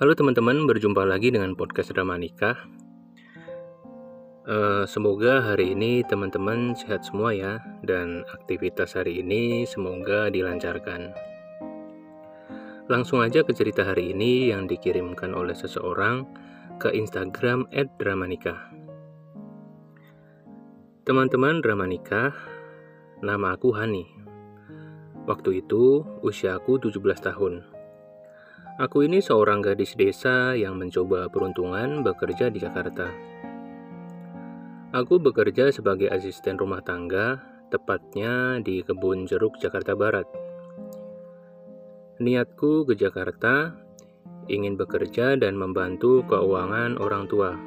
Halo teman-teman, berjumpa lagi dengan podcast Drama Nikah. Uh, semoga hari ini teman-teman sehat semua ya, dan aktivitas hari ini semoga dilancarkan. Langsung aja ke cerita hari ini yang dikirimkan oleh seseorang ke Instagram @dramanikah. Teman-teman Drama Nikah, nama aku Hani. Waktu itu usiaku 17 tahun. Aku ini seorang gadis desa yang mencoba peruntungan bekerja di Jakarta. Aku bekerja sebagai asisten rumah tangga, tepatnya di kebun jeruk Jakarta Barat. Niatku ke Jakarta ingin bekerja dan membantu keuangan orang tua.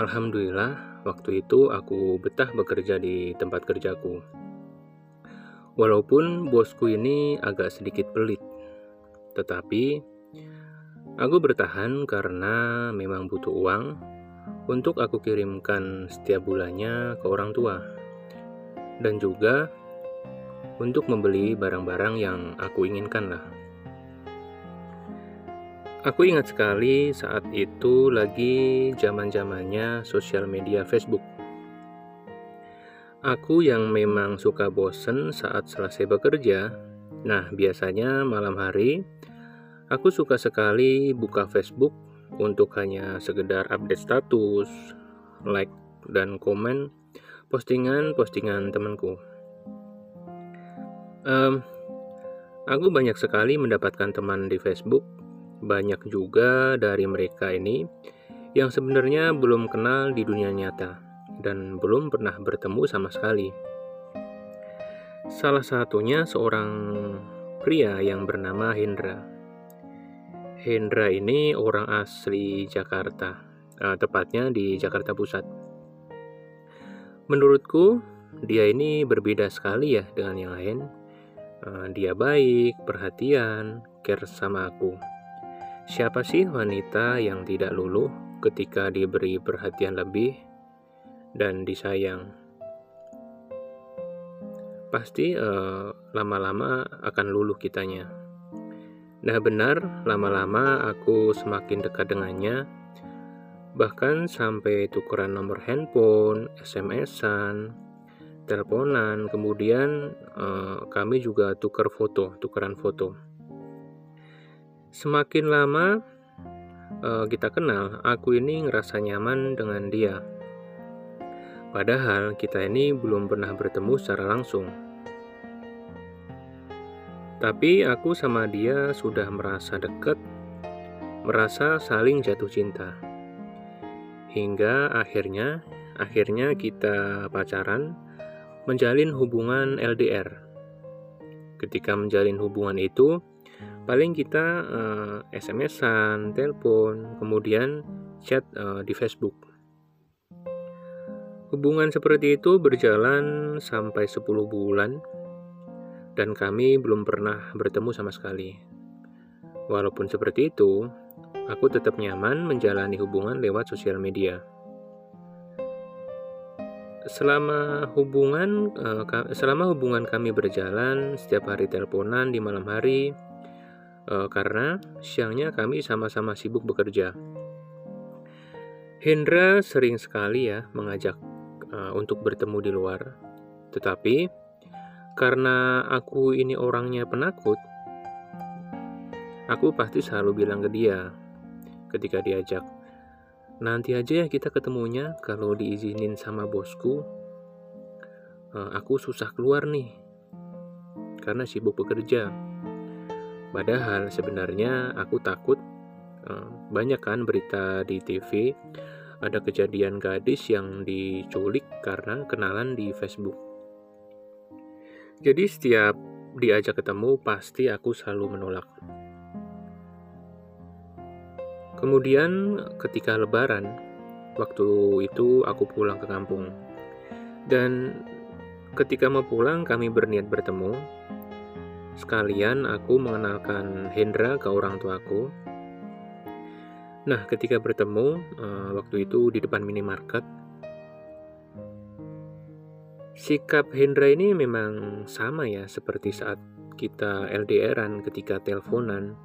Alhamdulillah, waktu itu aku betah bekerja di tempat kerjaku. Walaupun bosku ini agak sedikit pelit, tetapi aku bertahan karena memang butuh uang untuk aku kirimkan setiap bulannya ke orang tua, dan juga untuk membeli barang-barang yang aku inginkan lah. Aku ingat sekali saat itu lagi zaman-zamannya sosial media Facebook. Aku yang memang suka bosen saat selesai bekerja, nah biasanya malam hari aku suka sekali buka Facebook untuk hanya sekedar update status, like, dan komen postingan-postingan temanku. Um, aku banyak sekali mendapatkan teman di Facebook, banyak juga dari mereka ini yang sebenarnya belum kenal di dunia nyata dan belum pernah bertemu sama sekali. Salah satunya seorang pria yang bernama Hendra. Hendra ini orang asli Jakarta, uh, tepatnya di Jakarta Pusat. Menurutku, dia ini berbeda sekali ya dengan yang lain. Uh, dia baik, perhatian, care sama aku. Siapa sih wanita yang tidak luluh ketika diberi perhatian lebih dan disayang. Pasti eh, lama-lama akan luluh kitanya. Nah benar, lama-lama aku semakin dekat dengannya, bahkan sampai tukeran nomor handphone, SMS-an, teleponan, kemudian uh, kami juga tukar foto, tukeran foto. Semakin lama uh, kita kenal, aku ini ngerasa nyaman dengan dia Padahal kita ini belum pernah bertemu secara langsung. Tapi aku sama dia sudah merasa dekat, merasa saling jatuh cinta. Hingga akhirnya, akhirnya kita pacaran, menjalin hubungan LDR. Ketika menjalin hubungan itu, paling kita uh, eh, SMS-an, telepon, kemudian chat uh, di Facebook. Hubungan seperti itu berjalan sampai 10 bulan dan kami belum pernah bertemu sama sekali. Walaupun seperti itu, aku tetap nyaman menjalani hubungan lewat sosial media. Selama hubungan eh, selama hubungan kami berjalan setiap hari teleponan di malam hari eh, karena siangnya kami sama-sama sibuk bekerja. Hendra sering sekali ya mengajak uh, untuk bertemu di luar. Tetapi karena aku ini orangnya penakut, aku pasti selalu bilang ke dia ketika diajak, nanti aja ya kita ketemunya kalau diizinin sama bosku. Uh, aku susah keluar nih karena sibuk bekerja. Padahal sebenarnya aku takut uh, banyak kan berita di TV ada kejadian gadis yang diculik karena kenalan di Facebook. Jadi setiap diajak ketemu pasti aku selalu menolak. Kemudian ketika lebaran, waktu itu aku pulang ke kampung. Dan ketika mau pulang kami berniat bertemu. Sekalian aku mengenalkan Hendra ke orang tuaku Nah, ketika bertemu uh, waktu itu di depan minimarket, sikap Hendra ini memang sama ya seperti saat kita LDRan ketika teleponan.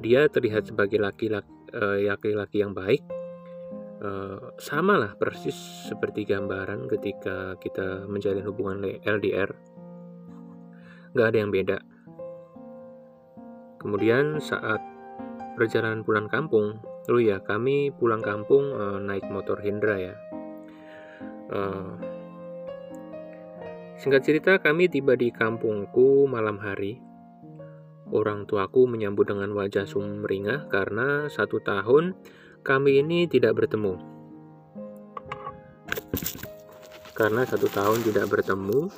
dia terlihat sebagai laki-laki uh, laki yang baik. Uh, sama lah persis seperti gambaran ketika kita menjalin hubungan LDR nggak ada yang beda. Kemudian saat perjalanan pulang kampung oh ya kami pulang kampung uh, naik motor Hendra ya. Uh, singkat cerita kami tiba di kampungku malam hari. Orang tuaku menyambut dengan wajah sumringah karena satu tahun kami ini tidak bertemu. Karena satu tahun tidak bertemu,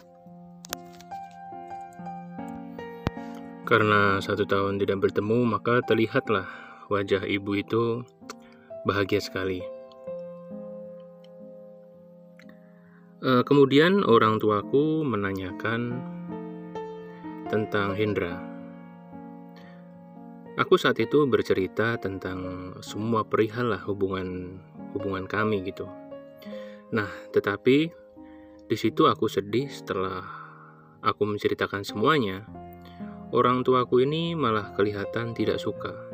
karena satu tahun tidak bertemu, maka terlihatlah wajah ibu itu bahagia sekali. Eh, kemudian orang tuaku menanyakan tentang Hendra. Aku saat itu bercerita tentang semua perihal lah hubungan hubungan kami gitu. Nah, tetapi di situ aku sedih setelah aku menceritakan semuanya. Orang tuaku ini malah kelihatan tidak suka.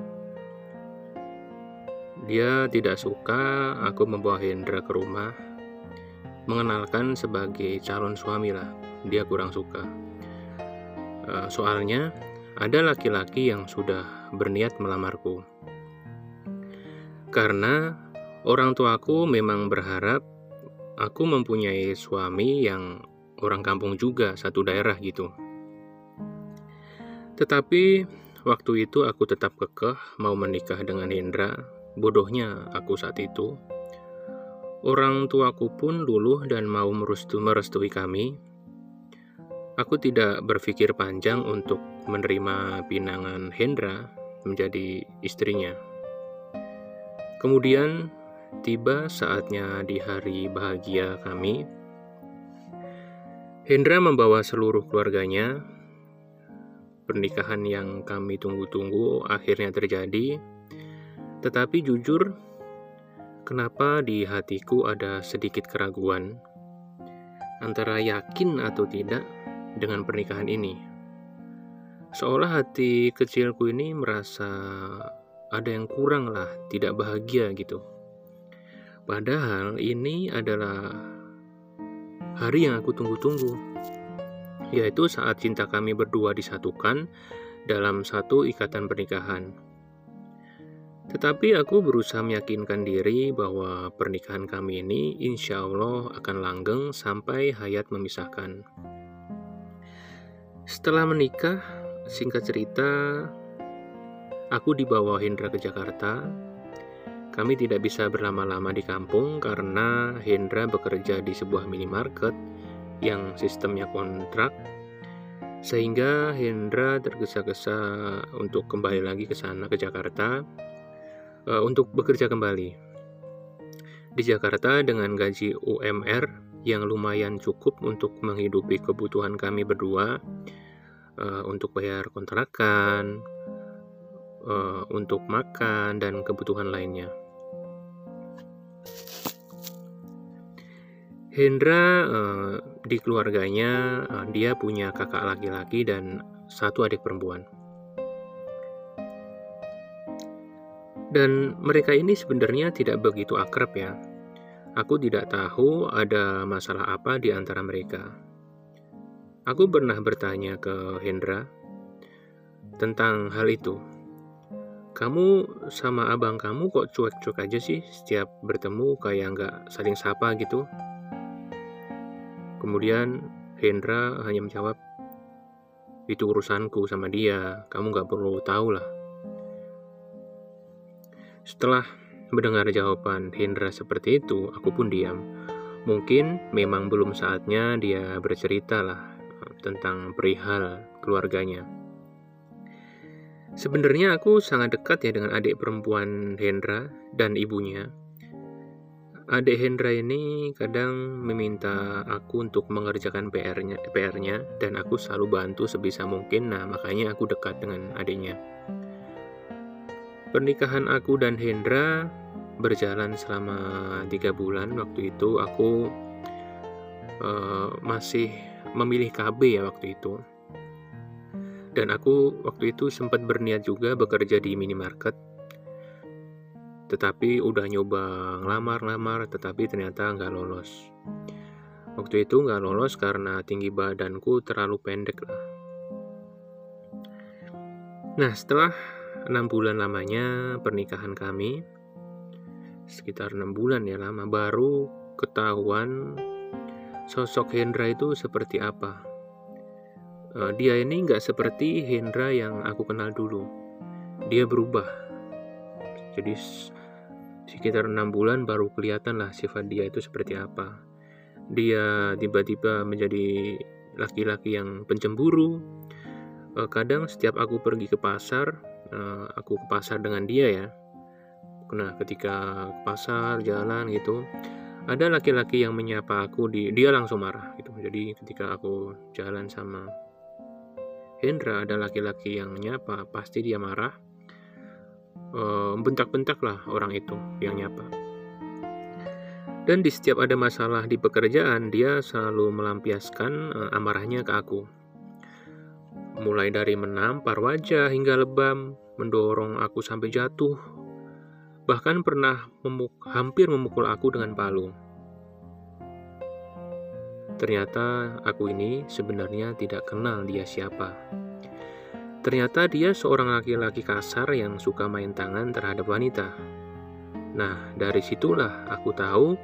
Dia tidak suka aku membawa Hendra ke rumah, mengenalkan sebagai calon suami lah. Dia kurang suka. Eh, soalnya ada laki-laki yang sudah berniat melamarku. Karena orang tuaku memang berharap aku mempunyai suami yang orang kampung juga, satu daerah gitu. Tetapi waktu itu aku tetap kekeh mau menikah dengan Hendra. Bodohnya aku saat itu. Orang tuaku pun luluh dan mau merestui kami. Aku tidak berpikir panjang untuk menerima pinangan Hendra menjadi istrinya. Kemudian tiba saatnya di hari bahagia kami. Hendra membawa seluruh keluarganya. Pernikahan yang kami tunggu-tunggu akhirnya terjadi. Tetapi jujur, kenapa di hatiku ada sedikit keraguan antara yakin atau tidak dengan pernikahan ini. Seolah hati kecilku ini merasa ada yang kurang lah, tidak bahagia gitu. Padahal ini adalah hari yang aku tunggu-tunggu, yaitu saat cinta kami berdua disatukan dalam satu ikatan pernikahan. Tetapi aku berusaha meyakinkan diri bahwa pernikahan kami ini insya Allah akan langgeng sampai hayat memisahkan. Setelah menikah, Singkat cerita, aku dibawa Hendra ke Jakarta. Kami tidak bisa berlama-lama di kampung karena Hendra bekerja di sebuah minimarket yang sistemnya kontrak sehingga Hendra tergesa-gesa untuk kembali lagi ke sana ke Jakarta uh, untuk bekerja kembali. Di Jakarta dengan gaji UMR yang lumayan cukup untuk menghidupi kebutuhan kami berdua, uh, untuk bayar kontrakan, uh, untuk makan, dan kebutuhan lainnya. Hendra uh, di keluarganya uh, dia punya kakak laki-laki dan satu adik perempuan. Dan mereka ini sebenarnya tidak begitu akrab ya. Aku tidak tahu ada masalah apa di antara mereka. Aku pernah bertanya ke Hendra tentang hal itu. Kamu sama abang kamu kok cuek-cuek aja sih setiap bertemu kayak nggak saling sapa gitu? Kemudian Hendra hanya menjawab, itu urusanku sama dia, kamu nggak perlu tahu lah. Setelah mendengar jawaban Hendra seperti itu, aku pun diam. Mungkin memang belum saatnya dia bercerita lah tentang perihal keluarganya. Sebenarnya aku sangat dekat ya dengan adik perempuan Hendra dan ibunya. Adik Hendra ini kadang meminta aku untuk mengerjakan PR-nya, PR-nya dan aku selalu bantu sebisa mungkin. Nah, makanya aku dekat dengan adiknya. Pernikahan aku dan Hendra berjalan selama tiga bulan. Waktu itu aku uh, masih memilih KB ya waktu itu. Dan aku waktu itu sempat berniat juga bekerja di minimarket. Tetapi udah nyoba ngelamar-lamar, tetapi ternyata nggak lolos. Waktu itu nggak lolos karena tinggi badanku terlalu pendek lah. Nah, setelah enam bulan lamanya pernikahan kami, sekitar enam bulan ya lama, baru ketahuan sosok Hendra itu seperti apa. Uh, dia ini nggak seperti Hendra yang aku kenal dulu. Dia berubah. Jadi sekitar enam bulan baru kelihatan lah sifat dia itu seperti apa. Dia tiba-tiba menjadi laki-laki yang pencemburu, uh, kadang setiap aku pergi ke pasar, uh, aku ke pasar dengan dia ya. Nah, ketika ke pasar jalan gitu, ada laki-laki yang menyapa aku di dia langsung marah gitu. Jadi ketika aku jalan sama Hendra ada laki-laki yang nyapa, pasti dia marah. Uh, bentak-bentak lah orang itu yang nyapa. Dan di setiap ada masalah di pekerjaan, dia selalu melampiaskan uh, amarahnya ke aku mulai dari menampar wajah hingga lebam, mendorong aku sampai jatuh, bahkan pernah memuk hampir memukul aku dengan palu. Ternyata aku ini sebenarnya tidak kenal dia siapa. Ternyata dia seorang laki-laki kasar yang suka main tangan terhadap wanita. Nah, dari situlah aku tahu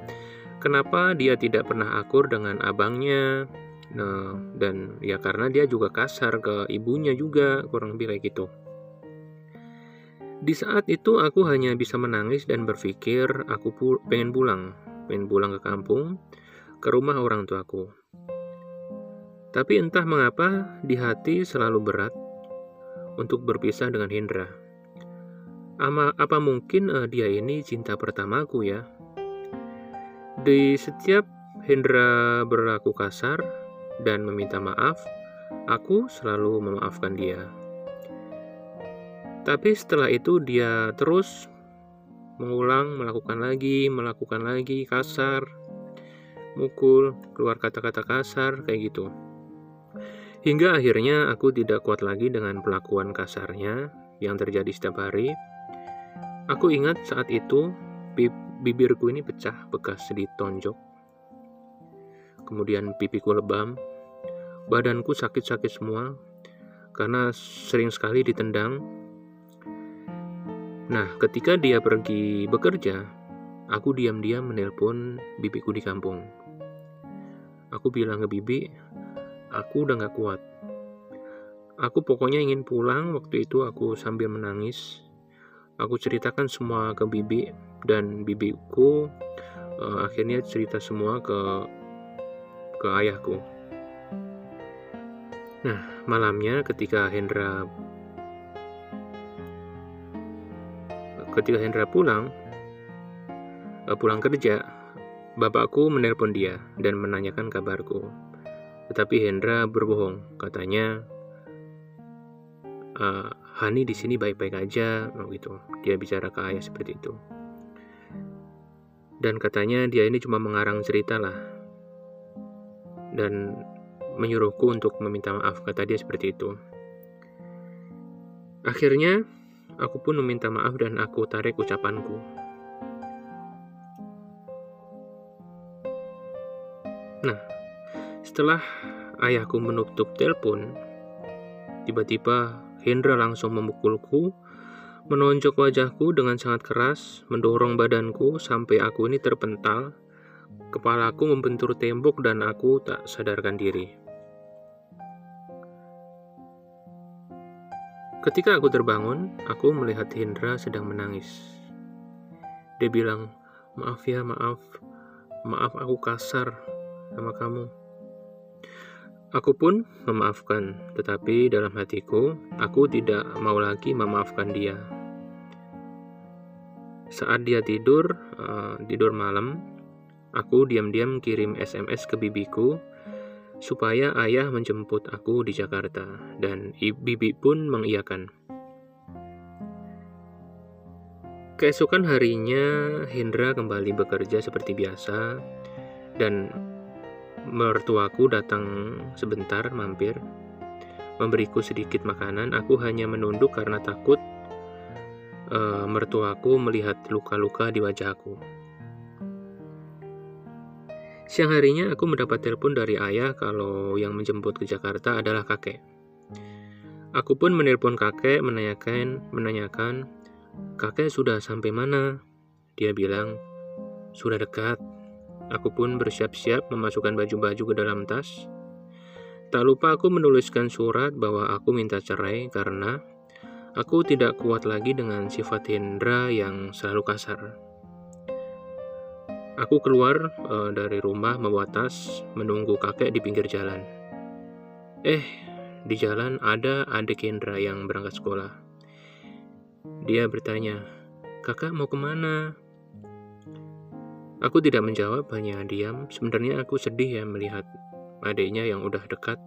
kenapa dia tidak pernah akur dengan abangnya, Nah, dan ya karena dia juga kasar ke ibunya juga, kurang lebih kayak gitu. Di saat itu aku hanya bisa menangis dan berpikir aku pu pengen pulang, pengen pulang ke kampung, ke rumah orang tuaku. Tapi entah mengapa di hati selalu berat untuk berpisah dengan Hendra. Ama, apa mungkin uh, dia ini cinta pertamaku ya? Di setiap Hendra berlaku kasar, dan meminta maaf, aku selalu memaafkan dia. Tapi setelah itu dia terus mengulang, melakukan lagi, melakukan lagi, kasar, mukul, keluar kata-kata kasar, kayak gitu. Hingga akhirnya aku tidak kuat lagi dengan pelakuan kasarnya yang terjadi setiap hari. Aku ingat saat itu bibirku ini pecah bekas ditonjok kemudian pipiku lebam, badanku sakit-sakit semua karena sering sekali ditendang. Nah, ketika dia pergi bekerja, aku diam-diam menelpon bibiku di kampung. Aku bilang ke bibi, aku udah gak kuat. Aku pokoknya ingin pulang waktu itu aku sambil menangis. Aku ceritakan semua ke bibi dan bibiku uh, akhirnya cerita semua ke ke ayahku. Nah, malamnya ketika Hendra ketika Hendra pulang eh, pulang kerja, bapakku menelpon dia dan menanyakan kabarku. Tetapi Hendra berbohong, katanya uh, Hani di sini baik-baik aja, gitu. Dia bicara ke ayah seperti itu. Dan katanya dia ini cuma mengarang cerita lah, dan menyuruhku untuk meminta maaf, kata dia seperti itu. Akhirnya, aku pun meminta maaf dan aku tarik ucapanku. Nah, setelah ayahku menutup telepon, tiba-tiba Hendra langsung memukulku, menonjok wajahku dengan sangat keras, mendorong badanku sampai aku ini terpental Kepalaku membentur tembok dan aku tak sadarkan diri. Ketika aku terbangun, aku melihat Hendra sedang menangis. Dia bilang, "Maaf ya, maaf. Maaf aku kasar sama kamu." Aku pun memaafkan, tetapi dalam hatiku, aku tidak mau lagi memaafkan dia. Saat dia tidur, uh, tidur malam, Aku diam-diam kirim SMS ke bibiku supaya ayah menjemput aku di Jakarta dan bibi pun mengiyakan. Keesokan harinya Hendra kembali bekerja seperti biasa dan mertuaku datang sebentar mampir. memberiku sedikit makanan, aku hanya menunduk karena takut uh, mertuaku melihat luka-luka di wajahku. Siang harinya aku mendapat telepon dari ayah kalau yang menjemput ke Jakarta adalah kakek. Aku pun menelpon kakek menanyakan, menanyakan, kakek sudah sampai mana? Dia bilang, sudah dekat. Aku pun bersiap-siap memasukkan baju-baju ke dalam tas. Tak lupa aku menuliskan surat bahwa aku minta cerai karena aku tidak kuat lagi dengan sifat Hendra yang selalu kasar. Aku keluar uh, dari rumah membawa tas, menunggu kakek di pinggir jalan. Eh, di jalan ada adik Hendra yang berangkat sekolah. Dia bertanya, kakak mau ke mana? Aku tidak menjawab, hanya diam. Sebenarnya aku sedih ya melihat adiknya yang udah dekat.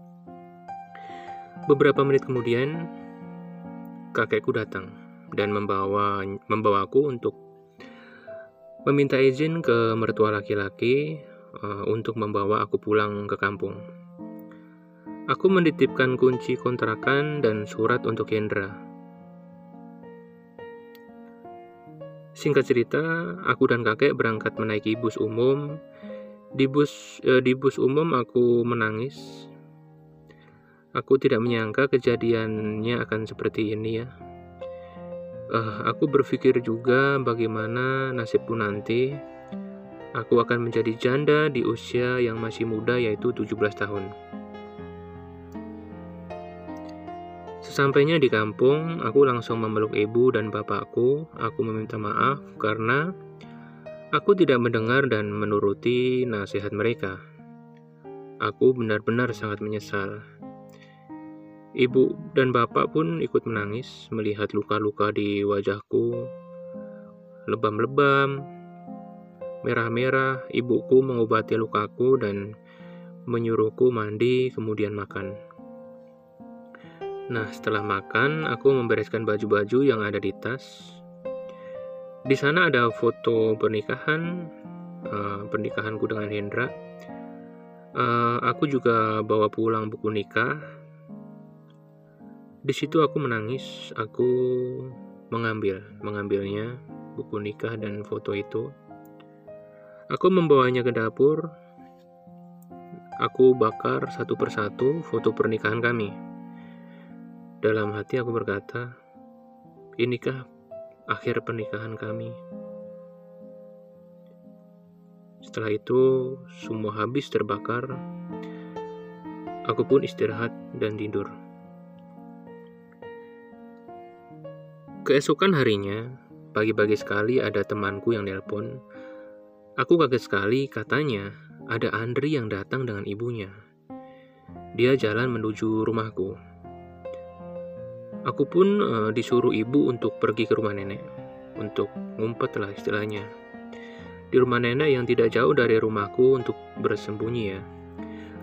Beberapa menit kemudian, kakekku datang dan membawa membawaku untuk meminta izin ke mertua laki-laki uh, untuk membawa aku pulang ke kampung. Aku menitipkan kunci kontrakan dan surat untuk Hendra. Singkat cerita, aku dan kakek berangkat menaiki bus umum. Di bus eh, di bus umum aku menangis. Aku tidak menyangka kejadiannya akan seperti ini ya. Uh, aku berpikir juga bagaimana nasibku nanti. Aku akan menjadi janda di usia yang masih muda yaitu 17 tahun. Sesampainya di kampung, aku langsung memeluk ibu dan bapakku. Aku meminta maaf karena aku tidak mendengar dan menuruti nasihat mereka. Aku benar-benar sangat menyesal. Ibu dan bapak pun ikut menangis melihat luka-luka di wajahku, lebam-lebam, merah-merah. Ibuku mengobati lukaku dan menyuruhku mandi, kemudian makan. Nah, setelah makan, aku membereskan baju-baju yang ada di tas. Di sana ada foto pernikahan, uh, pernikahanku dengan Hendra. Uh, aku juga bawa pulang buku nikah di situ aku menangis, aku mengambil, mengambilnya buku nikah dan foto itu. Aku membawanya ke dapur. Aku bakar satu persatu foto pernikahan kami. Dalam hati aku berkata, "Inikah akhir pernikahan kami?" Setelah itu, semua habis terbakar. Aku pun istirahat dan tidur. Keesokan harinya, pagi-pagi sekali ada temanku yang nelpon. Aku kaget sekali, katanya ada Andri yang datang dengan ibunya. Dia jalan menuju rumahku. Aku pun uh, disuruh ibu untuk pergi ke rumah nenek, untuk ngumpet lah istilahnya. Di rumah nenek yang tidak jauh dari rumahku untuk bersembunyi ya.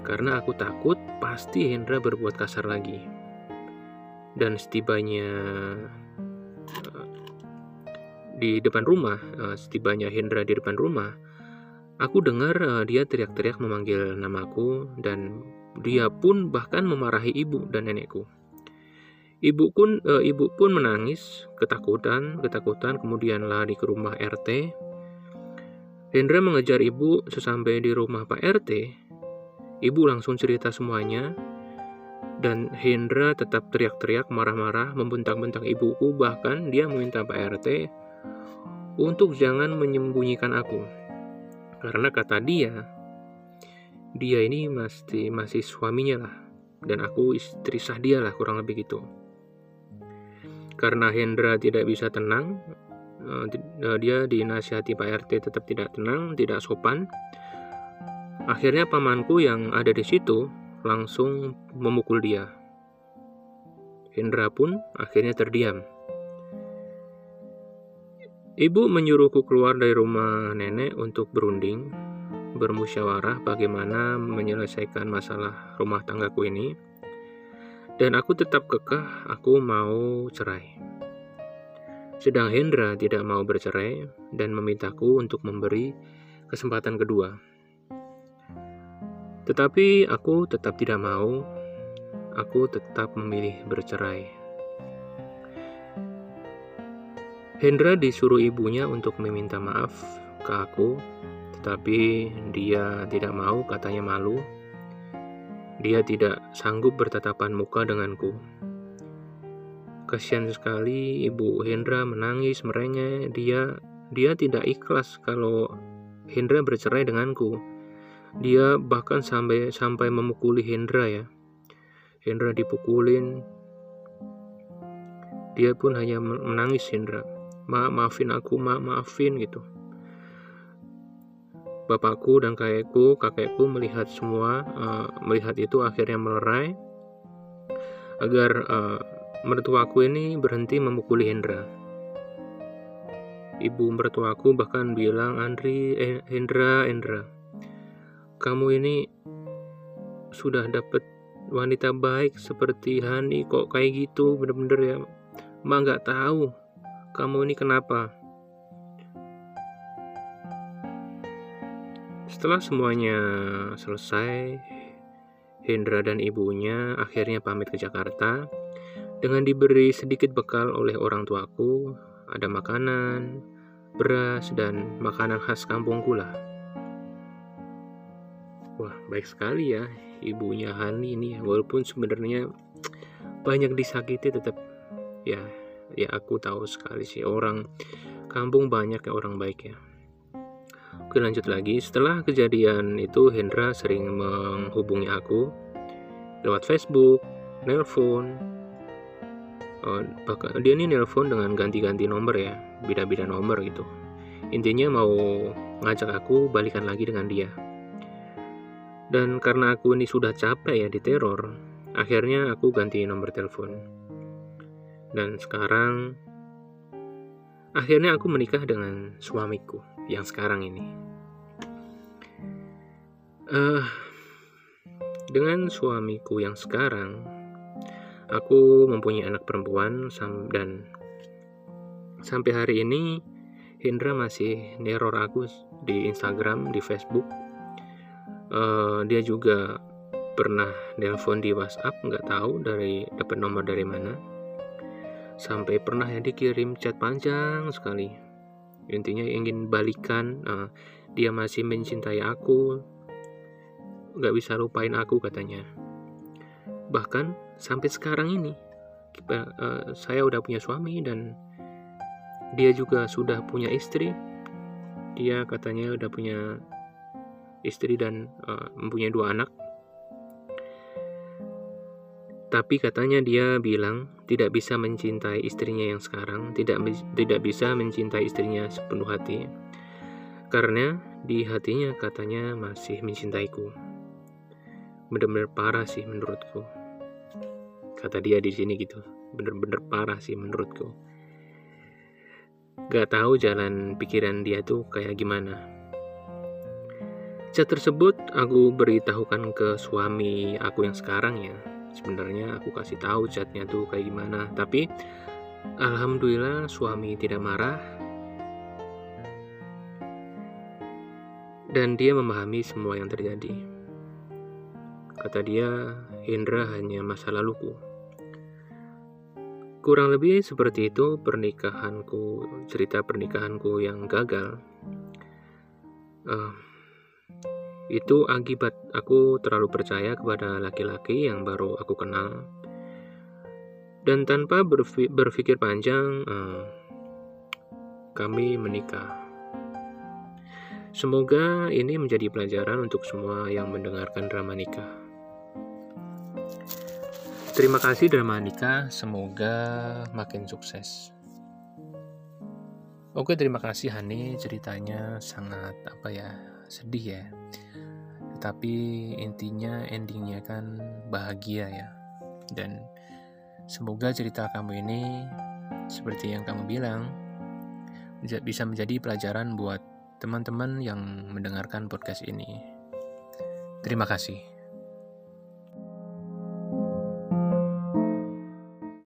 Karena aku takut pasti Hendra berbuat kasar lagi. Dan setibanya di depan rumah, uh, setibanya Hendra di depan rumah, aku dengar uh, dia teriak-teriak memanggil namaku dan dia pun bahkan memarahi ibu dan nenekku. Ibu pun uh, ibu pun menangis, ketakutan, ketakutan, kemudian lari ke rumah RT. Hendra mengejar ibu sesampai di rumah Pak RT. Ibu langsung cerita semuanya, dan Hendra tetap teriak-teriak marah-marah membentak-bentak ibuku bahkan dia meminta Pak RT untuk jangan menyembunyikan aku. Karena kata dia, dia ini masih masih suaminya lah dan aku istri sah dia lah kurang lebih gitu. Karena Hendra tidak bisa tenang, eh, eh, dia dinasihati Pak RT tetap tidak tenang, tidak sopan. Akhirnya pamanku yang ada di situ langsung memukul dia. Hendra pun akhirnya terdiam. Ibu menyuruhku keluar dari rumah nenek untuk berunding, bermusyawarah bagaimana menyelesaikan masalah rumah tanggaku ini. Dan aku tetap kekeh, aku mau cerai. Sedang Hendra tidak mau bercerai dan memintaku untuk memberi kesempatan kedua. Tetapi aku tetap tidak mau. aku tetap memilih bercerai. Hendra disuruh ibunya untuk meminta maaf ke aku, tetapi dia tidak mau, katanya malu. Dia tidak sanggup bertatapan muka denganku. Kasihan sekali ibu Hendra menangis merengek. Dia dia tidak ikhlas kalau Hendra bercerai denganku. Dia bahkan sampai sampai memukuli Hendra ya. Hendra dipukulin. Dia pun hanya menangis Hendra ma maafin aku ma maafin gitu. Bapakku dan kakekku kakekku melihat semua uh, melihat itu akhirnya melerai agar uh, mertuaku ini berhenti memukuli Hendra. Ibu mertuaku bahkan bilang Andri eh, Hendra Hendra kamu ini sudah dapat wanita baik seperti Hani kok kayak gitu bener-bener ya. Ma nggak tahu kamu ini kenapa? Setelah semuanya selesai, Hendra dan ibunya akhirnya pamit ke Jakarta dengan diberi sedikit bekal oleh orang tuaku, ada makanan, beras, dan makanan khas kampung lah. Wah, baik sekali ya ibunya Hani ini ya. Walaupun sebenarnya banyak disakiti tetap ya ya aku tahu sekali sih orang kampung banyak ya orang baik ya. Oke lanjut lagi. Setelah kejadian itu Hendra sering menghubungi aku lewat Facebook, nelpon oh, bahkan dia ini nelpon dengan ganti-ganti nomor ya beda-beda nomor gitu. Intinya mau ngajak aku balikan lagi dengan dia. Dan karena aku ini sudah capek ya diteror akhirnya aku ganti nomor telepon dan sekarang akhirnya aku menikah dengan suamiku yang sekarang ini. Uh, dengan suamiku yang sekarang, aku mempunyai anak perempuan dan sampai hari ini Hendra masih neror aku di Instagram, di Facebook. Uh, dia juga pernah nelpon di WhatsApp, nggak tahu dari dapat nomor dari mana sampai pernah ya dikirim chat panjang sekali. Intinya ingin balikan uh, dia masih mencintai aku. Nggak bisa lupain aku katanya. Bahkan sampai sekarang ini kita, uh, saya udah punya suami dan dia juga sudah punya istri. Dia katanya udah punya istri dan uh, mempunyai dua anak tapi katanya dia bilang tidak bisa mencintai istrinya yang sekarang, tidak tidak bisa mencintai istrinya sepenuh hati. Karena di hatinya katanya masih mencintaiku. Bener-bener parah sih menurutku. Kata dia di sini gitu. Bener-bener parah sih menurutku. Gak tahu jalan pikiran dia tuh kayak gimana. Chat tersebut aku beritahukan ke suami aku yang sekarang ya sebenarnya aku kasih tahu chatnya tuh kayak gimana. Tapi alhamdulillah suami tidak marah. Dan dia memahami semua yang terjadi. Kata dia Hendra hanya masa laluku. Kurang lebih seperti itu pernikahanku cerita pernikahanku yang gagal. Uh, itu akibat aku terlalu percaya kepada laki-laki yang baru aku kenal. Dan tanpa berpikir panjang, eh, kami menikah. Semoga ini menjadi pelajaran untuk semua yang mendengarkan drama nikah. Terima kasih drama nikah, semoga makin sukses. Oke, terima kasih Hani, ceritanya sangat apa ya, sedih ya tapi intinya endingnya kan bahagia ya. Dan semoga cerita kamu ini seperti yang kamu bilang bisa menjadi pelajaran buat teman-teman yang mendengarkan podcast ini. Terima kasih